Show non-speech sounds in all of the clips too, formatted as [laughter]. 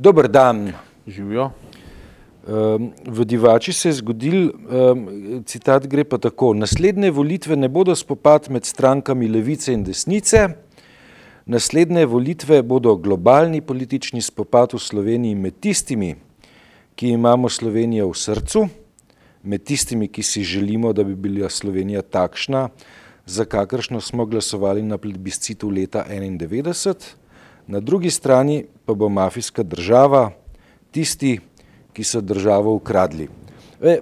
Dober dan. Živijo. Um, v Divači se je zgodil, um, citat gre pa tako, naslednje volitve ne bodo spopad med strankami levice in desnice, naslednje volitve bodo globalni politični spopad v Sloveniji med tistimi, ki imamo Slovenijo v srcu, med tistimi, ki si želimo, da bi bila Slovenija takšna, za kakršno smo glasovali na plebiscitu leta 1991, na drugi strani pa bo mafijska država tisti, ki so državo ukradli. E,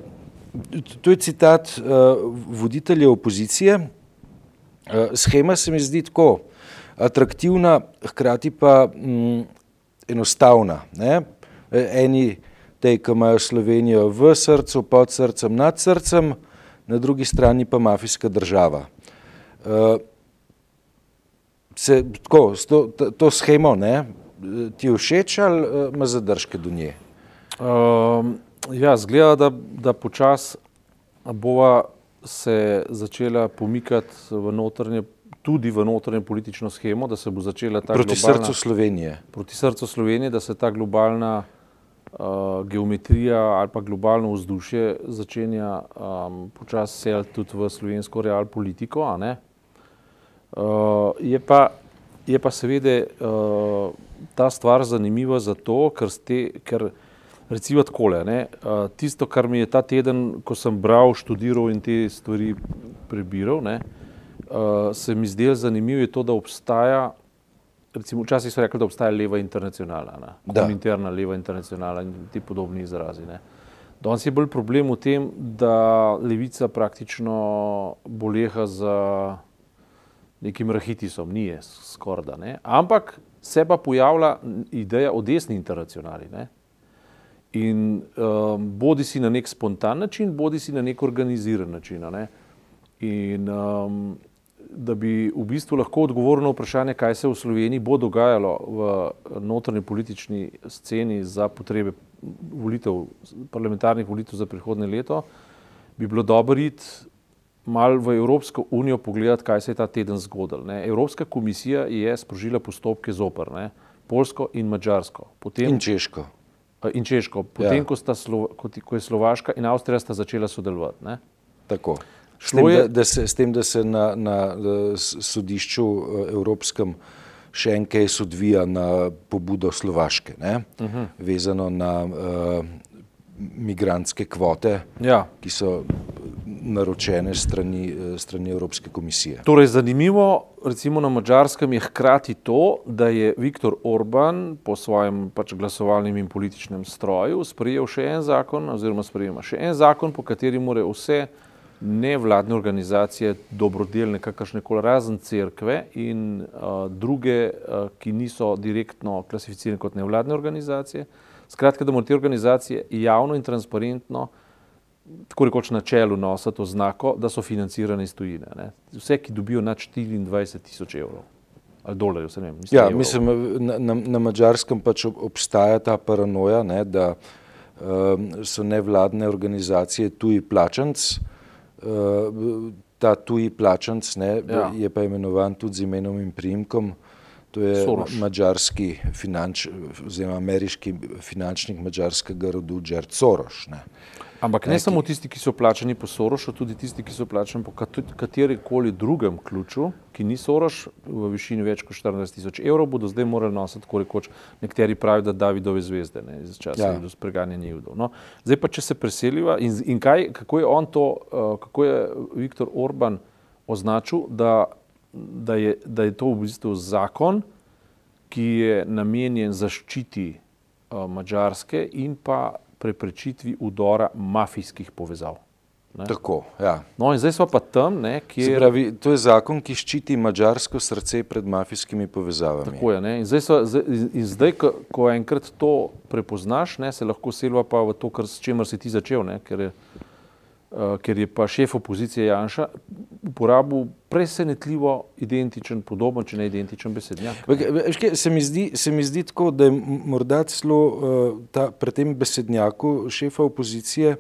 to je citat uh, voditelja opozicije. Uh, schema se mi zdi tako atraktivna, hkrati pa mm, enostavna. Ne? Eni tej, ki imajo Slovenijo v srcu, pod srcem, nad srcem, na drugi strani pa mafijska država. Uh, se tako, to, to, to schemo, ne, ti všeč ali ima zadržke do nje? Um, ja, zgleda, da, da počas bova se začela pomikati v notranje, tudi v notranje politično schemo, da se bo začela ta proti globalna, srcu Slovenije. Proti srcu Slovenije, da se ta globalna uh, geometrija ali pa globalno vzdušje začenja um, počas seliti tudi v slovensko real politiko. Uh, je, pa, je pa seveda uh, ta stvar zanimiva zato, ker, ste, ker recimo takole, ne, uh, tisto, kar mi je ta teden, ko sem bral, študiral in te stvari prebiral, ne, uh, se mi zdelo zanimivo, je to, da obstaja, recimo včasih so rekli, da obstaja leva internacionala, interna leva internacionala in ti podobni izrazi. Ne. Danes je bolj problem v tem, da levica praktično boleha za nekim rahitisom, ni je skorda, ne. ampak se pa pojavlja ideja o desni internacionali. Ne. In um, bodi si na nek spontan način, bodi si na nek organiziran način. Ne? In um, da bi v bistvu lahko odgovoril na vprašanje, kaj se v Sloveniji bo dogajalo v notranji politični sceni za potrebe volitev, parlamentarnih volitev za prihodne leto, bi bilo dobro iti mal v Evropsko unijo pogledati, kaj se je ta teden zgodil. Ne? Evropska komisija je sprožila postopke zopr, ne? Polsko in Mačarsko. Potem, in Češko in Češko, potem ja. ko, Slo, ko, ko je Slovaška in Avstrija sta začela sodelovati. Ne? Tako. S tem, je, da, da se, s tem, da se na, na sodišču eh, Evropskem še en kaj odvija na pobudo Slovaške, uh mhm. -huh. vezano na uh, migrantske kvote, ja. ki so naročene strani, eh, strani Evropske komisije. Torej, zanimivo, recimo na mačarskem je hkrati to, da je Viktor Orban po svojem pač glasovalnem in političnem stroju sprejel še en zakon, oziroma sprejema še en zakon, po kateri more vse nevladne organizacije, dobrodelne, kakršne koli razen crkve in uh, druge, uh, ki niso direktno klasificirane kot nevladne organizacije, skratka, da morajo te organizacije javno in transparentno tako rekoč na čelu nosa to znako, da so financirane iz tujine. Ne. Vse, ki dobijo nad 24 tisoč evrov ali dolarjev, se ne vem. Ja, evrov. mislim, na, na, na mačarskem pač obstaja ta paranoja, ne, da um, so nevladne organizacije tuji plačanc. Uh, ta tuji plačanc ne, ja. je pa imenovan tudi z imenom in primkom. To je Soros. mačarski finanč, oziroma ameriški finančnik mačarskega rodu Džert Soros. Ampak ne, ne samo tisti, ki so plačani po Sorošu, tudi tisti, ki so plačani po katerem koli drugem ključu, ki ni Soroš v višini več kot 14 tisoč evrov, bodo zdaj morali nositi, kot rekoč, nekateri pravijo, da Davidove zvezde, ne, iz časa ja. do spreganjanja judov. No, zdaj pa, če se preseliva in, in kaj, kako je on to, uh, kako je Viktor Orban označil, da, da, je, da je to v bistvu zakon, ki je namenjen zaščiti uh, Mačarske in pa preprečitvi udora mafijskih povezav. Ne? Tako, ja. No, in zdaj smo pa tam, ne, kjer... Pravi, to je zakon, ki ščiti mađarsko srce pred mafijskimi povezavami. Tako je. Ne? In zdaj, so, in zdaj ko, ko enkrat to prepoznaš, ne, se lahko selva pa v to, kar, s čemer si ti začel, ne, ker je ker je pa šef opozicije Janša uporabil presenetljivo identičen, podoben, če ne identičen besednjak. Se mi, zdi, se mi zdi tako, da je morda celo uh, ta, pri tem besednjaku šefa opozicije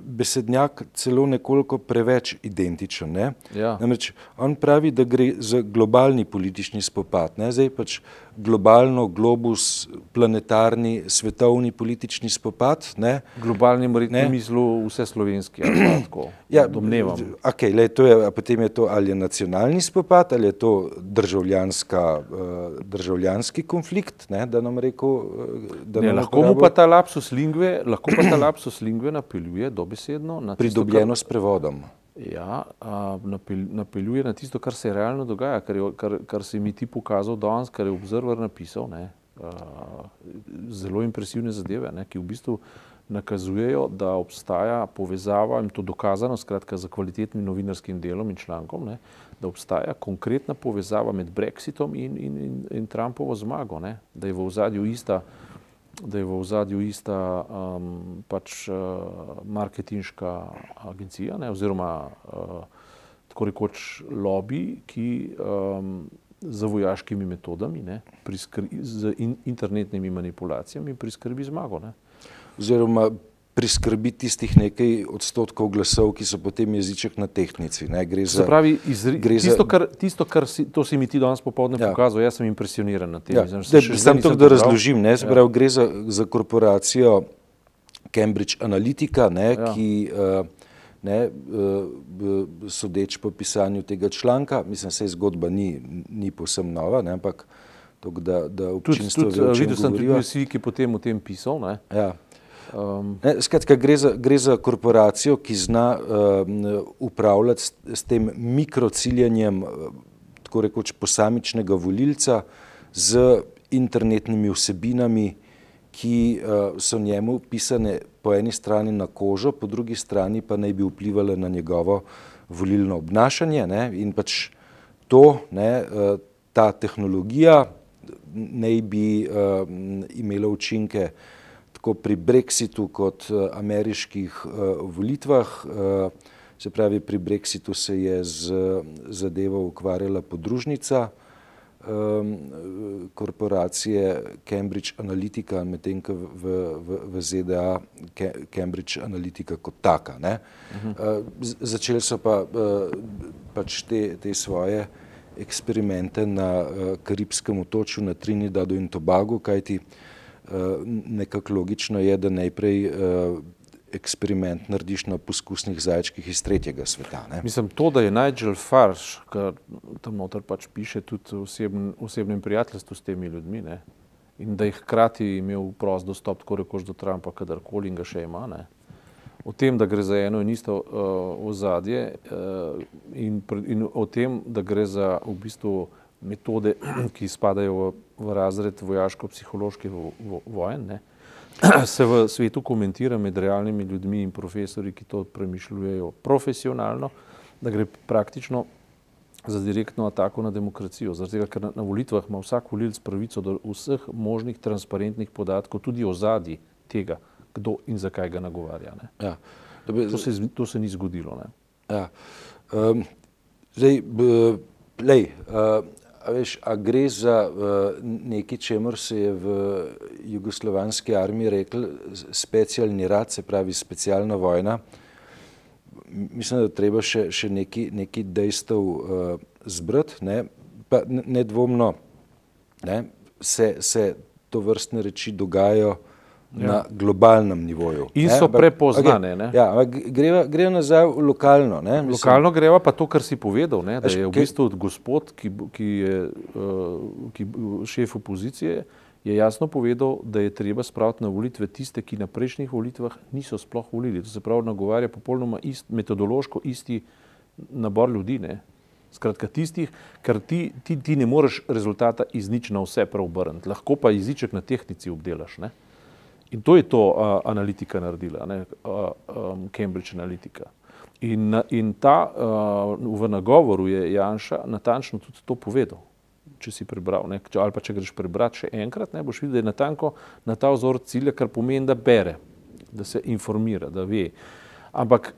besednjak celo nekoliko preveč identičen. Ne? Ja. Namreč on pravi, da gre za globalni politični spopad, ne? zdaj pač globalno, globus, planetarni, svetovni politični spopad. Ne? Globalni ne mislu vse slovenski, ali tako, [clears throat] ja, domnevam. Okay, to je, potem je to ali je nacionalni spopad, ali je to državljanska, uh, državljanski konflikt, ne? da nam rekel, da ne, lahko mu pa ta lapsus lingve, lahko pa ta lapsus lingve napeljuje dobesedno na pridobljeno tisto, kar, s prevodom. Ja, napeljuje na tisto, kar se realno dogaja, kar, je, kar, kar si mi ti pokazal danes, kar je observer napisal. Ne, zelo impresivne zadeve, ne, ki v bistvu nakazujejo, da obstaja povezava in to dokazano, skratka, za kvalitetnim novinarskim delom in člankom, ne, da obstaja konkretna povezava med Brexitom in, in, in, in Trumpovo zmago, ne, da je v ozadju ista da je v ozadju ista um, pač uh, marketinška agencija ne, oziroma uh, tako rekoč lobby, ki um, z vojaškimi metodami, ne, z in, internetnimi manipulacijami priskrbi zmago. Ne. Oziroma priskrbi tistih nekaj odstotkov glasov, ki so potem jeziček na tehnici. Ne, gre za, pravi, izri, gre tisto, kar, tisto, kar si, to si mi ti danes popovdne ja. pokazal, jaz sem impresioniran na tem. Ja. Sam to, da razložim, ne, ja. pravi, gre za, za korporacijo Cambridge Analytica, ne, ja. ki uh, ne, uh, sodeč po pisanju tega članka, mislim, se zgodba ni, ni posem nova, ne, ampak to, da, da občinstvo tudi, tudi, videl sem tudi vsi, ki potem o tem pisal. Ne. Ja. Um, ne, skratka, gre, za, gre za korporacijo, ki zna um, upravljati s, s tem mikrociljanjem, tako rekoč, posamičnega volilca z internetnimi vsebinami, ki uh, so njemu pisane po eni strani na kožo, po drugi strani pa naj bi vplivali na njegovo volilno obnašanje. Ne, in pač to, ne, uh, ta tehnologija naj bi uh, imela učinke tako pri Brexitu kot uh, ameriških uh, volitvah. Uh, se pravi, pri Brexitu se je z zadevo ukvarjala podružnica um, korporacije Cambridge Analytica, medtem ko v, v, v ZDA Cambridge Analytica kot taka. Uh -huh. uh, začeli so pa pač te, te svoje eksperimente na Karibskem otočju, na Trinidadu in Tobagu, kajti uh, Eh, nekako logično je, da najprej eh, eksperiment narediš na poskusnih zajčkih iz tretjega sveta. Ne? Mislim, to, da je Nigel Farš, kar tam noter pač piše tudi osebn, osebnem prijateljstvu s temi ljudmi, ne? in da jih hkrati imel prost dostop, tako rekoč do Trumpa, kadarkoli in ga še ima. Ne? O tem, da gre za eno in isto uh, ozadje uh, in, in o tem, da gre za v bistvu metode, ki spadajo v, v razred vojaško-psiholoških vo, vojen, ne, [clears throat] se v svetu komentira med realnimi ljudmi in profesori, ki to premišljujejo profesionalno, da gre praktično za direktno atako na demokracijo. Zaradi tega, ker na, na volitvah ima vsak volilc pravico do vseh možnih transparentnih podatkov, tudi o zadnji tega, kdo in zakaj ga nagovarja. Ja. To, se, to se ni zgodilo. Ja. Um, zdaj, b, lej, uh, A, veš, a gre za uh, nekaj, čemer se je v jugoslovanski armiji rekel specialni rad, se pravi specialna vojna. Mislim, da treba še, še neki, neki dejstev uh, zbrati, ne? pa nedvomno ne? Se, se to vrstne reči dogajajo ja. na globalnem nivoju. In ne? so prepoznane. Okay, ja, greva, greva nazaj lokalno. Ne? Mislim, lokalno greva pa to, kar si povedal, ne? da je v bistvu gospod, ki, ki je uh, ki, šef opozicije, je jasno povedal, da je treba spraviti na volitve tiste, ki na prejšnjih volitvah niso sploh volili. To se pravi, nagovarja popolnoma ist, metodološko isti nabor ljudi. Ne? Skratka, tistih, ker ti, ti, ti ne moreš rezultata iz nič na vse preobrniti, lahko pa jeziček na tehnici obdelaš. Ne? In to je to uh, analitika naredila, ne, uh, um, Cambridge Analytica. In, in ta uh, v nagovoru je Janša natančno tudi to povedal. Če si prebral, ne, ali pa če greš prebrati še enkrat, ne boš videl, da je natanko na ta vzor cilja, kar pomeni, da bere, da se informira, da ve. Ampak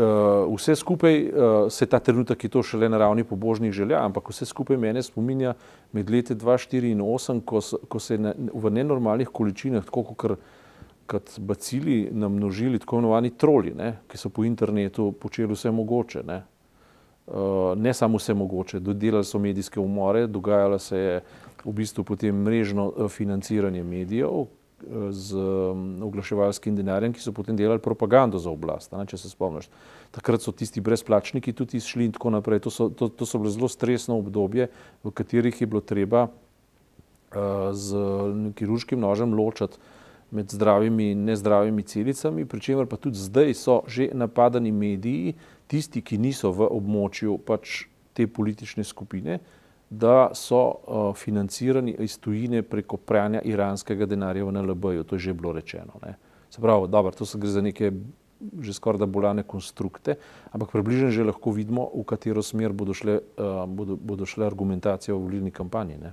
uh, vse skupaj uh, se ta trenutek, ki to šele na ravni pobožnih želja, ampak vse skupaj mene spominja med leti 2004 in 2008, ko, ko se ne, v nenormalnih količinah, tako kot kot bacili namnožili tako imenovani troli, ne, ki so po internetu počeli vse mogoče. Ne. Uh, ne samo vse mogoče, dodelali so medijske umore, dogajalo se je v bistvu potem mrežno uh, financiranje medijev uh, z um, oglaševalskim denarjem, ki so potem delali propagando za oblast, ne, če se spomniš. Takrat so tisti brezplačniki tudi izšli in tako naprej. To so, to, to so bile zelo stresno obdobje, v katerih je bilo treba uh, z kirurškim nožem ločati med zdravimi in nezdravimi celicami, pri čemer pa tudi zdaj so že napadani mediji, tisti, ki niso v območju pač te politične skupine, da so uh, financirani iz tujine preko pranja iranskega denarja v NLB-ju. To je že bilo rečeno. Ne. Se pravi, dobro, to se gre za neke že skoraj da bolane konstrukte, ampak približno že lahko vidimo, v katero smer bodo šle, uh, bodo, bodo šle argumentacije v volilni kampanji. Ne.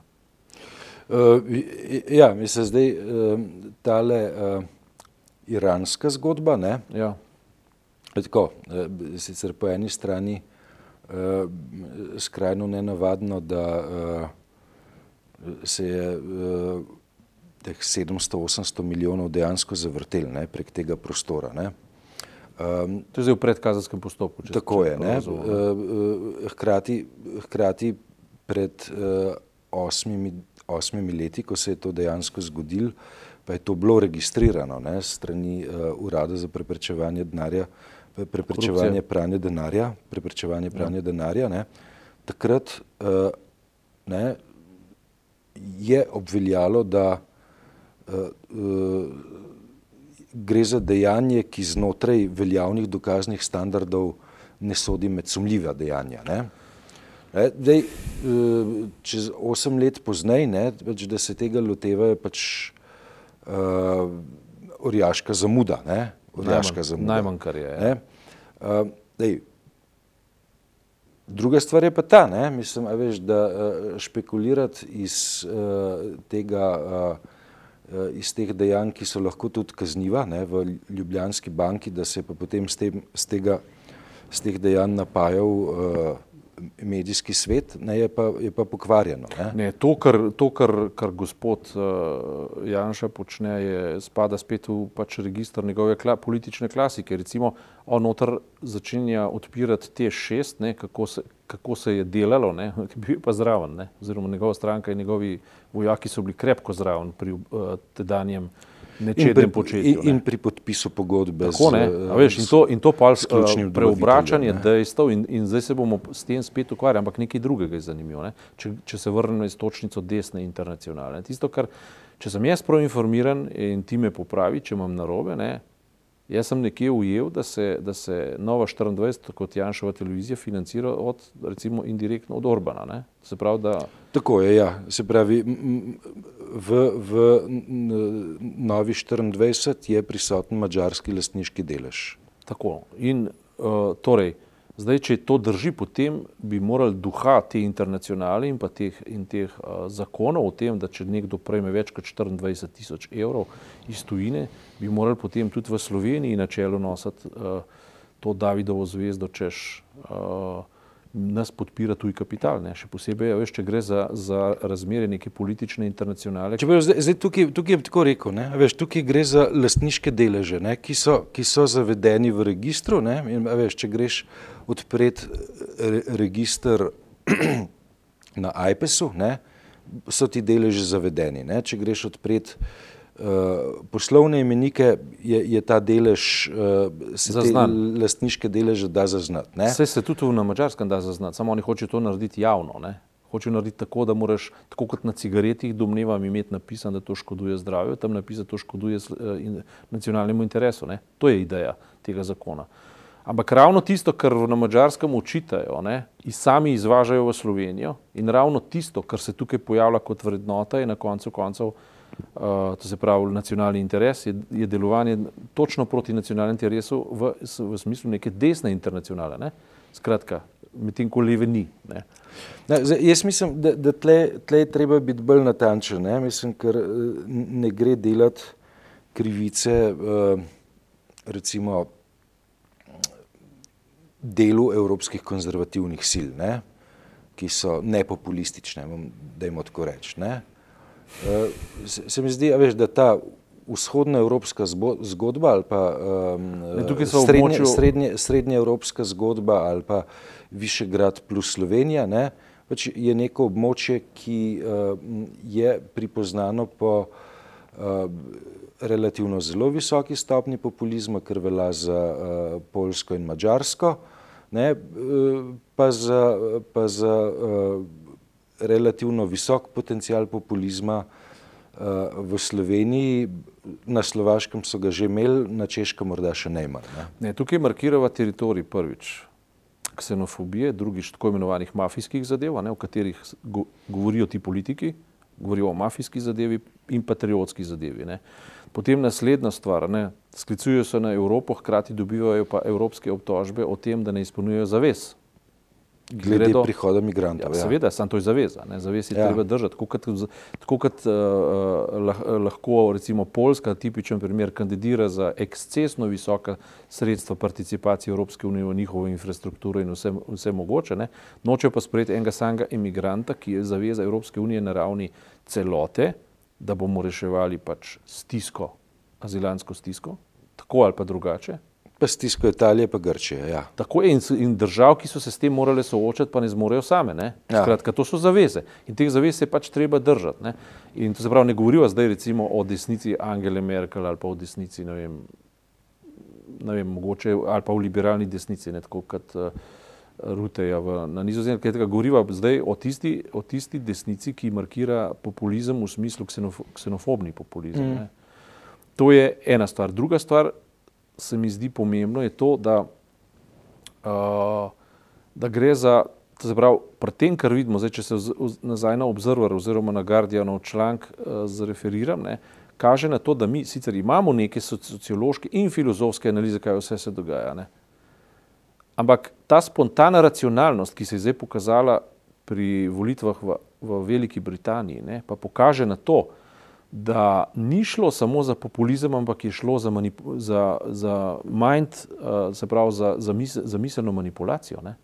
Uh, ja, mislim, zdaj uh, tale uh, iranska zgodba. Ne, ja. tako, uh, sicer po eni strani uh, skrajno nenavadno, da uh, se je uh, teh 700-800 milijonov dejansko zavrtel ne, prek tega prostora. Ne. Um, to je zdaj v predkazenskem postopku. Tako je. Ne, uh, uh, hkrati, hkrati pred uh, osmimi osmimi leti, ko se je to dejansko zgodilo, pa je to bilo registrirano ne, strani uh, Urada za preprečevanje denarja, preprečevanje pranja denarja, preprečevanje ja. pranja ja. denarja, ne, takrat uh, ne, je obveljalo, da uh, uh, gre za dejanje, ki znotraj veljavnih dokaznih standardov ne sodi med sumljiva dejanja. Ne. Dej, eh, čez osem let pozneje, pač, da se tega lotevajo, je pač uh, orjaška zamuda. Ne? Orjaška najmanj, zamuda. Najmanj, kar je. Uh, dej, druga stvar je pa ta, ne? mislim, veš, da uh, špekulirati iz, uh, tega, uh, iz teh dejanj, ki so lahko tudi kazniva ne? v Ljubljanski banki, da se pa potem z, tem, z, tega, z teh dejanj napajal. Uh, medijski svet, ne, je, pa, je pa pokvarjeno. Ne. Ne, to, kar, to kar, kar gospod uh, Janša počne, je, spada spet v pač registr njegove kla, politične klasike. Recimo, on noter začenja odpirati te šest, ne, kako, se, kako se je delalo, bi [laughs] bil pa zraven, ne, oziroma njegova stranka in njegovi vojaki so bili krepko zraven pri uh, tedanjem uh, nečednem početju. In, in pri podpisu pogodbe. Tako, z, veš, in, to, in to pa je uh, preobračanje dejstev in, in zdaj se bomo s tem spet ukvarjali, ampak nekaj drugega je zanimivo. Ne? Če, če se vrnemo iz točnico desne internacionalne. Tisto, kar, če sem jaz prav informiran in ti me popravi, če imam narobe, ne, Jaz sem nekje ujel, da se, da se Nova 24, kot Janšova televizija, financira od, recimo, indirektno od Orbana. Se pravi, da... Tako je, ja. Se pravi, v, v Novi 24 je prisoten mađarski lastniški delež. Tako. In uh, torej, Zdaj, če to drži, potem bi morali duha te internacionale in pa teh, in teh uh, zakonov o tem, da če nekdo prejme več kot 24 tisoč evrov iz tujine, bi morali potem tudi v Sloveniji na čelu nositi uh, to Davidovo zvezdo, češ uh, nas podpira tuj kapital. Ne? Še posebej, veš, če gre za, za razmere neke politične internacionale. Če zdaj, zdaj tukaj, tukaj je tako rekel, ne? Veš, tukaj gre za lastniške deleže, ne? ki so, ki so zavedeni v registru. Ne? In, veš, če greš odpreti re, registr [clears throat] na iPesu, ne? so ti deleži zavedeni. Ne? Če greš odpreti poslovne imenike je, je ta delež, uh, se te lastniške deleže da zaznati. Vse se tudi na mačarskem da zaznati, samo oni hočejo to narediti javno. Ne? Hočejo narediti tako, da moraš, tako kot na cigaretih, domnevam, imeti napisano, da to škoduje zdravju, tam napisati, da to škoduje in, nacionalnemu interesu. Ne? To je ideja tega zakona. Ampak ravno tisto, kar na mačarskem učitajo, ne, sami izvažajo v Slovenijo, in ravno tisto, kar se tukaj pojavlja kot vrednota, je na koncu koncev uh, to se pravi nacionalni interes, je, je delovanje točno proti nacionalnemu interesu v, v smislu neke desne internacionale. Ne? Skratka, medtem ko leve ni. Ne? Na, zdaj, jaz mislim, da, da tle, tle je treba biti bolj natančen, ne? mislim, ker eh, ne gre delati krivice uh, recimo delu evropskih konzervativnih sil, ne? ki so nepopulistične, da jim tako rečem. Uh, se, mi zdi, veš, da ta vzhodnoevropska zgodba ali pa um, ne, srednje, območju... srednje, srednjeevropska zgodba ali pa Višegrad plus Slovenija, ne, pač je neko območje, ki uh, je pripoznano po uh, relativno zelo visoki stopni populizma, kar velja za uh, Polsko in Mačarsko, ne, uh, pa za, pa za uh, relativno visok potencial populizma uh, v Sloveniji. Na Slovaškem so ga že imeli, na Češkem morda še imajo. Ne. Ne, tukaj markirava teritorij prvič ksenofobije, drugič tako imenovanih mafijskih zadev, ne, o katerih go, govorijo ti politiki, govorijo o mafijski zadevi in patriotski zadevi. Ne. Potem naslednja stvar, ne, sklicujejo se na Evropo, hkrati dobivajo pa evropske obtožbe o tem, da ne izpolnjujejo zavez. Glede do, prihoda migrantov. Ja, ja. Seveda, samo to je zaveza. Ne, zavez je ja. treba držati. Tako kot, tako kot uh, lahko recimo Poljska, tipičen primer, kandidira za ekscesno visoka sredstva participacije Evropske unije v njihovo infrastrukturo in vse, vse mogoče, ne, noče pa sprejeti enega samega imigranta, ki je zaveza Evropske unije na ravni celote, da bomo reševali pač stisko, azilansko stisko, tako ali pa drugače. Pa stisko Italije, pa Grčije. Ja. Tako je in, in držav, ki so se s tem morali soočati, pa ne zmorejo same. Ne? Ja. Skratka, to so zaveze in teh zavez je pač treba držati. Ne? In to se pravi, ne govorijo zdaj recimo o desnici Angele Merkel ali pa o desnici, ne vem, ne vem mogoče, ali pa o liberalni desnici, ne tako kot uh, Ruteja v, na nizozemskem, kaj tega govoriva zdaj o tisti, o tisti desnici, ki markira populizem v smislu ksenof, ksenofobni populizem. Mm. To je ena stvar. Druga stvar, se mi zdi pomembno, je to, da, uh, da gre za, to se pravi, pri tem, kar vidimo, zdaj, če se nazaj na Observer oziroma na Guardianov članek uh, zreferiram, ne, kaže na to, da mi sicer imamo neke sociološke in filozofske analize, kaj vse se dogaja. Ne. Ampak ta spontana racionalnost, ki se je zdaj pokazala pri volitvah v, v Veliki Britaniji, ne, pa pokaže na to, da ni šlo samo za populizem, ampak je šlo za, za, za mind, uh, se pravi za, za, mis, za miselno manipulacijo. Ne.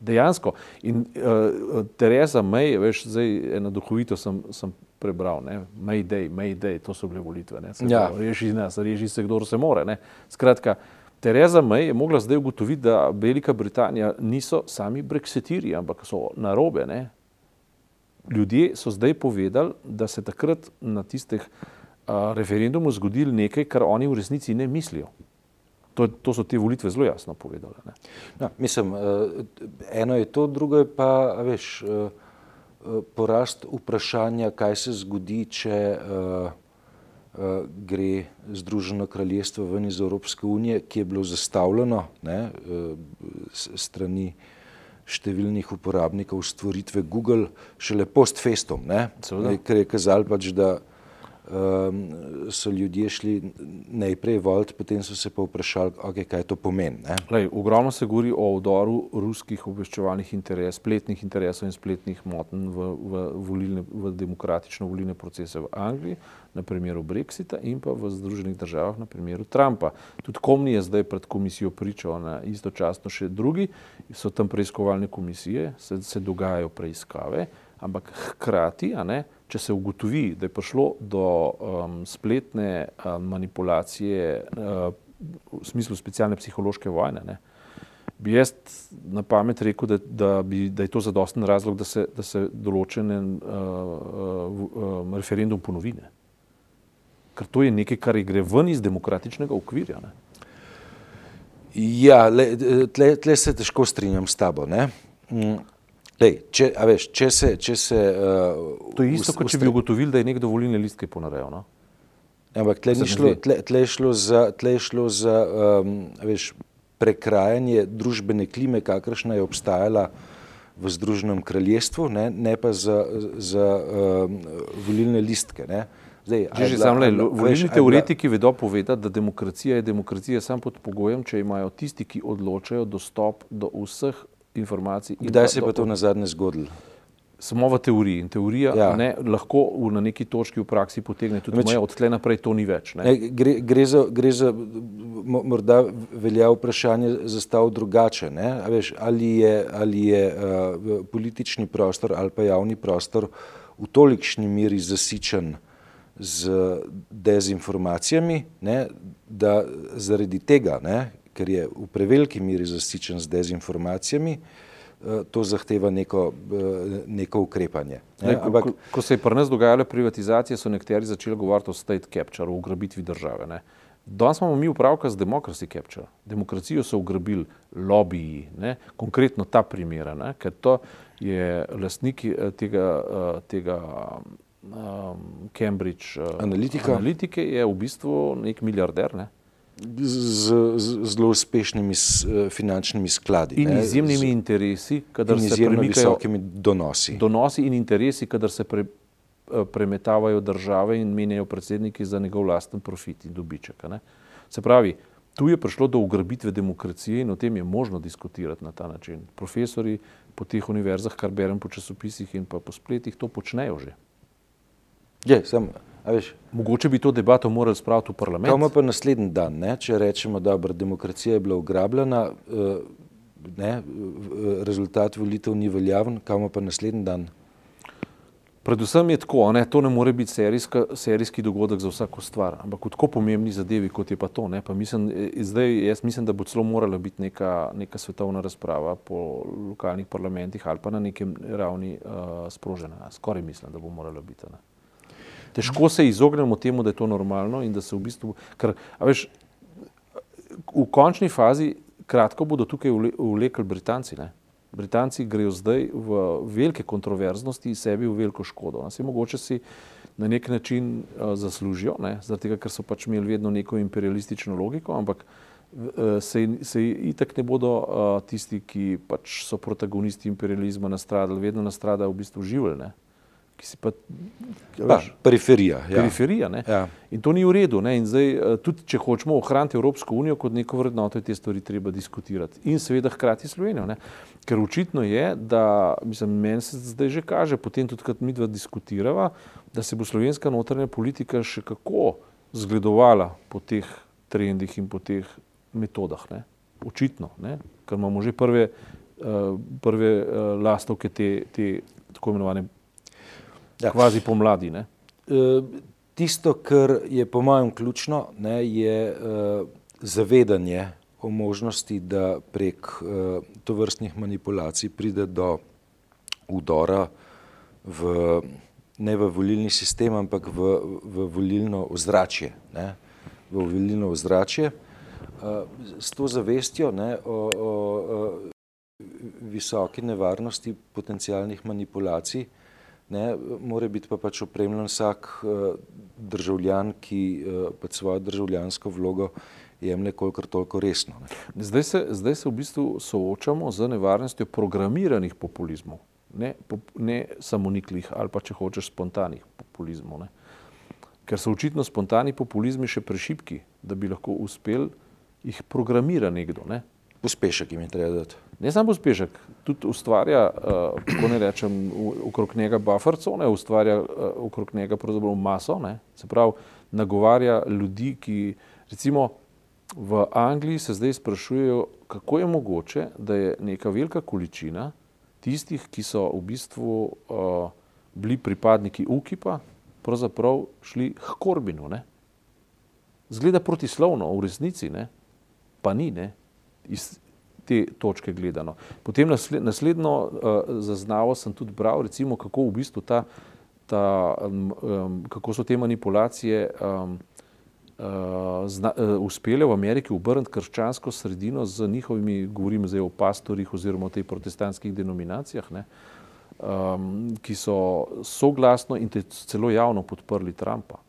Dejansko. In uh, Tereza May, veš, zdaj eno duhovito sem, sem prebral, ne, Mayday, Mayday, to so bile volitve. Ne, ja. Reži nas, reži se, kdo se more. Ne. Skratka, Tereza May je mogla zdaj ugotoviti, da Velika Britanija niso sami brexitiri, ampak so narobe. Ne? Ljudje so zdaj povedali, da se takrat na tistih uh, referendumih zgodilo nekaj, kar oni v resnici ne mislijo. To, to so te volitve zelo jasno povedali. Ja, mislim, uh, eno je to, drugo je pa, veš, uh, porast vprašanja, kaj se zgodi, če uh, uh, gre Združeno kraljestvo ven iz Evropske unije, ki je bilo zastavljeno ne, uh, strani številnih uporabnikov stvoritve Google šele post festom, ker je kazal pač, da um, so ljudje šli najprej volt, potem so se pa vprašali, okay, kaj to pomeni. Lej, ogromno se govori o vdoru ruskih obveščevalnih interesov, spletnih interesov in spletnih motenj v, v, volilne, v demokratično volilne procese v Angliji, na primeru Brexita in pa v Združenih državah na primeru Trumpa. Tudi Komni je zdaj pred komisijo pričal, na istočasno še drugi, so tam preiskovalne komisije, se, se dogajajo preiskave, ampak hkrati, a ne, če se ugotovi, da je prišlo do um, spletne um, manipulacije uh, v smislu specialne psihološke vojne, ne, bi jaz na pamet rekel, da, da, bi, da je to zadosten razlog, da se, da se določen uh, uh, um, referendum ponovi. Ne. Ker to je nekaj, kar gre ven iz demokratičnega okvirja. Ne. Ja, le, tle, tle se težko strinjam s tabo. Mm. Lej, če, veš, če se, če se, uh, to je isto, kot če bi ugotovili, da je nekdo volilne listke ponarejal. No? Ampak tle, šlo, tle, tle, šlo za, tle šlo za um, veš, prekrajanje družbene klime, kakršna je obstajala v Združenem kraljestvu, ne, ne pa za, za um, volilne listke. Ne. Zdaj, že že sam le, volilni teoretiki vedo povedati, da demokracija je demokracija samo pod pogojem, če imajo tisti, ki odločajo, dostop do vseh informacij. Kdaj se je pa to na zadnje zgodilo? Samo v teoriji. In teorija ja. ne, lahko v, na neki točki v praksi potegne tudi Meč, moja, od tle naprej to ni več. Ne? Ne, gre, gre, za, gre za, morda velja vprašanje zastav drugače. Veš, ali je, ali je uh, politični prostor ali pa javni prostor v tolikšni miri zasičen z dezinformacijami, ne, da zaradi tega, ne, ker je v preveliki miri zasičen z dezinformacijami, eh, to zahteva neko, eh, neko ukrepanje. Ne, Ampak, ko, ko se je pri nas dogajala privatizacija, so nekateri začeli govoriti o state capture, o ugrabitvi države. Ne. Danes imamo mi upravka z democracy capture. Demokracijo so ugrabili lobiji, ne, konkretno ta primera, ne, ker to je lastnik eh, tega, tega um, Cambridge uh, analitike, je v bistvu nek milijarder. Ne? Z, z zelo uspešnimi s, uh, finančnimi skladi. In ne? izjemnimi z, interesi, kadar se premikajo donosi. Donosi in interesi, kadar se pre, uh, premetavajo države in menjajo predsedniki za njegov lasten profit in dobiček. Ne? Se pravi, tu je prišlo do ugrabitve demokracije in o tem je možno diskutirati na ta način. Profesori po teh univerzah, kar berem po časopisih in pa po spletih, to počnejo že. Je, sem, veš, Mogoče bi to debato morali spraviti v parlament. Kaj pa naslednji dan, ne? če rečemo, da je demokracija je bila ugrabljena, eh, ne? rezultat volitev ni veljaven, kaj pa naslednji dan? Predvsem je tako, ne? to ne more biti serijska, serijski dogodek za vsako stvar, ampak v tako pomembni zadevi, kot je pa to. Pa mislim, eh, zdaj, jaz mislim, da bo celo morala biti neka, neka svetovna razprava po lokalnih parlamentih ali pa na nekem ravni uh, sprožena. Skoraj mislim, da bo morala biti. Ne? Težko se izognemo temu, da je to normalno in da se v bistvu, ker, veš, v končni fazi, kratko bodo tukaj vlekli Britanci. Ne? Britanci grejo zdaj v velike kontroverznosti in sebi v veliko škodo. Vse mogoče si na nek način uh, zaslužijo, zaradi tega, ker so pač imeli vedno neko imperialistično logiko, ampak uh, se, se itak ne bodo uh, tisti, ki pač so protagonisti imperializma nastradali, vedno nastradajo v bistvu živeli ki si pa. pa periferija. Ja. periferija ja. In to ni v redu. Zdaj, eh, tudi če hočemo ohraniti Evropsko unijo kot neko vrednoto, je te stvari treba diskutirati. In seveda hkrati Slovenijo. Ne? Ker očitno je, da mislim, meni se zdaj že kaže, potem tudi, kad mi dva diskutirava, da se bo slovenska notranja politika še kako zgledovala po teh trendih in po teh metodah. Ne? Očitno, ne? ker imamo že prve, uh, prve uh, lastovke te, te tako imenovane ja. kvazi pomladi. Ne? E, tisto, kar je po mojem ključno, ne, je uh, zavedanje o možnosti, da prek uh, tovrstnih manipulacij pride do udora v, ne v volilni sistem, ampak v, v volilno ozračje. Ne, v volilno ozračje. Uh, s to zavestjo ne, o, o, o visoki nevarnosti potencijalnih manipulacij, Ne, mora biti pa pač opremljen vsak uh, državljan, ki uh, pač svojo državljansko vlogo jemlje kolikor toliko resno. Zdaj se, zdaj se v bistvu soočamo z nevarnostjo programiranih populizmov, ne, po, ne samoniklih ali pa če hočeš spontanih populizmov. Ne. Ker so očitno spontani populizmi še prešipki, da bi lahko uspel jih programira nekdo. Ne. Uspešek jim je treba dati ne samo uspešek, tudi ustvarja, uh, kako ne rečem, okrog njega buffer cone, ustvarja uh, okrog njega pravzaprav maso, ne? se pravi, nagovarja ljudi, ki recimo v Angliji se zdaj sprašujejo, kako je mogoče, da je neka velika količina tistih, ki so v bistvu uh, bili pripadniki UKIP-a, pravzaprav šli k Korbinu. Ne? Zgleda protislovno, v resnici ne? pa ni. Ne? Iz, te točke gledano. Potem naslednjo uh, zaznavo sem tudi bral, recimo, kako v bistvu ta, ta um, kako so te manipulacije um, uh, zna, uh, uspele v Ameriki obrniti krščansko sredino z njihovimi, govorim zdaj o pastorjih oziroma o tej protestantskih denominacijah, ne, um, ki so soglasno in celo javno podprli Trumpa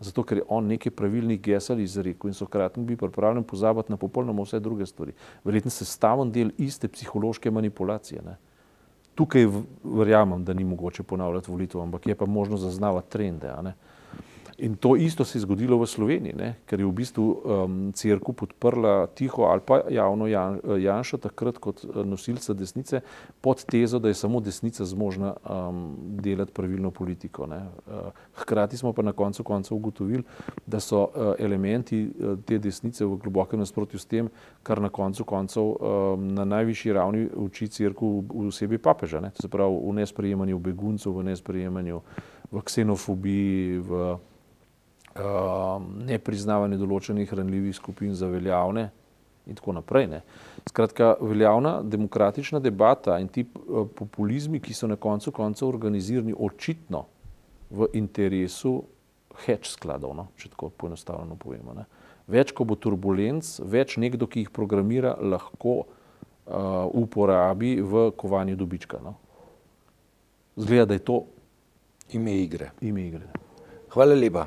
zato ker je on nekaj pravilnih gesel izrekel in so hkrati bili pripravljeni pozabiti na popolnoma vse druge stvari. Verjetno se staven del iste psihološke manipulacije. Ne. Tukaj verjamem, da ni mogoče ponavljati volitev, ampak je pa možno zaznavati trende. In to isto se je zgodilo v Sloveniji, ne? ker je v bistvu um, crkva podprla tiho ali pa javno Jan, Janša takrat kot uh, nosilca desnice pod tezo, da je samo desnica zmožna um, delati pravilno politiko. Uh, hkrati smo pa na koncu koncev ugotovili, da so uh, elementi te desnice v globokem nasprotju s tem, kar na koncu koncev um, na najvišji ravni uči crkva v, v sebi papeža. Ne? To se pravi v nesprejemanju beguncev, v nesprejemanju v ksenofobiji, v nepriznavanje določenih ranljivih skupin za veljavne in tako naprej. Ne. Skratka, veljavna demokratična debata in ti populizmi, ki so na koncu koncev organizirani očitno v interesu hedge skladov, no, če tako poenostavljeno povemo. Ne. Več, ko bo turbulenc, več nekdo, ki jih programira, lahko uh, uporabi v kovanju dobička. No. Zgleda, da je to ime igre. Ime igre. Hvala lepa.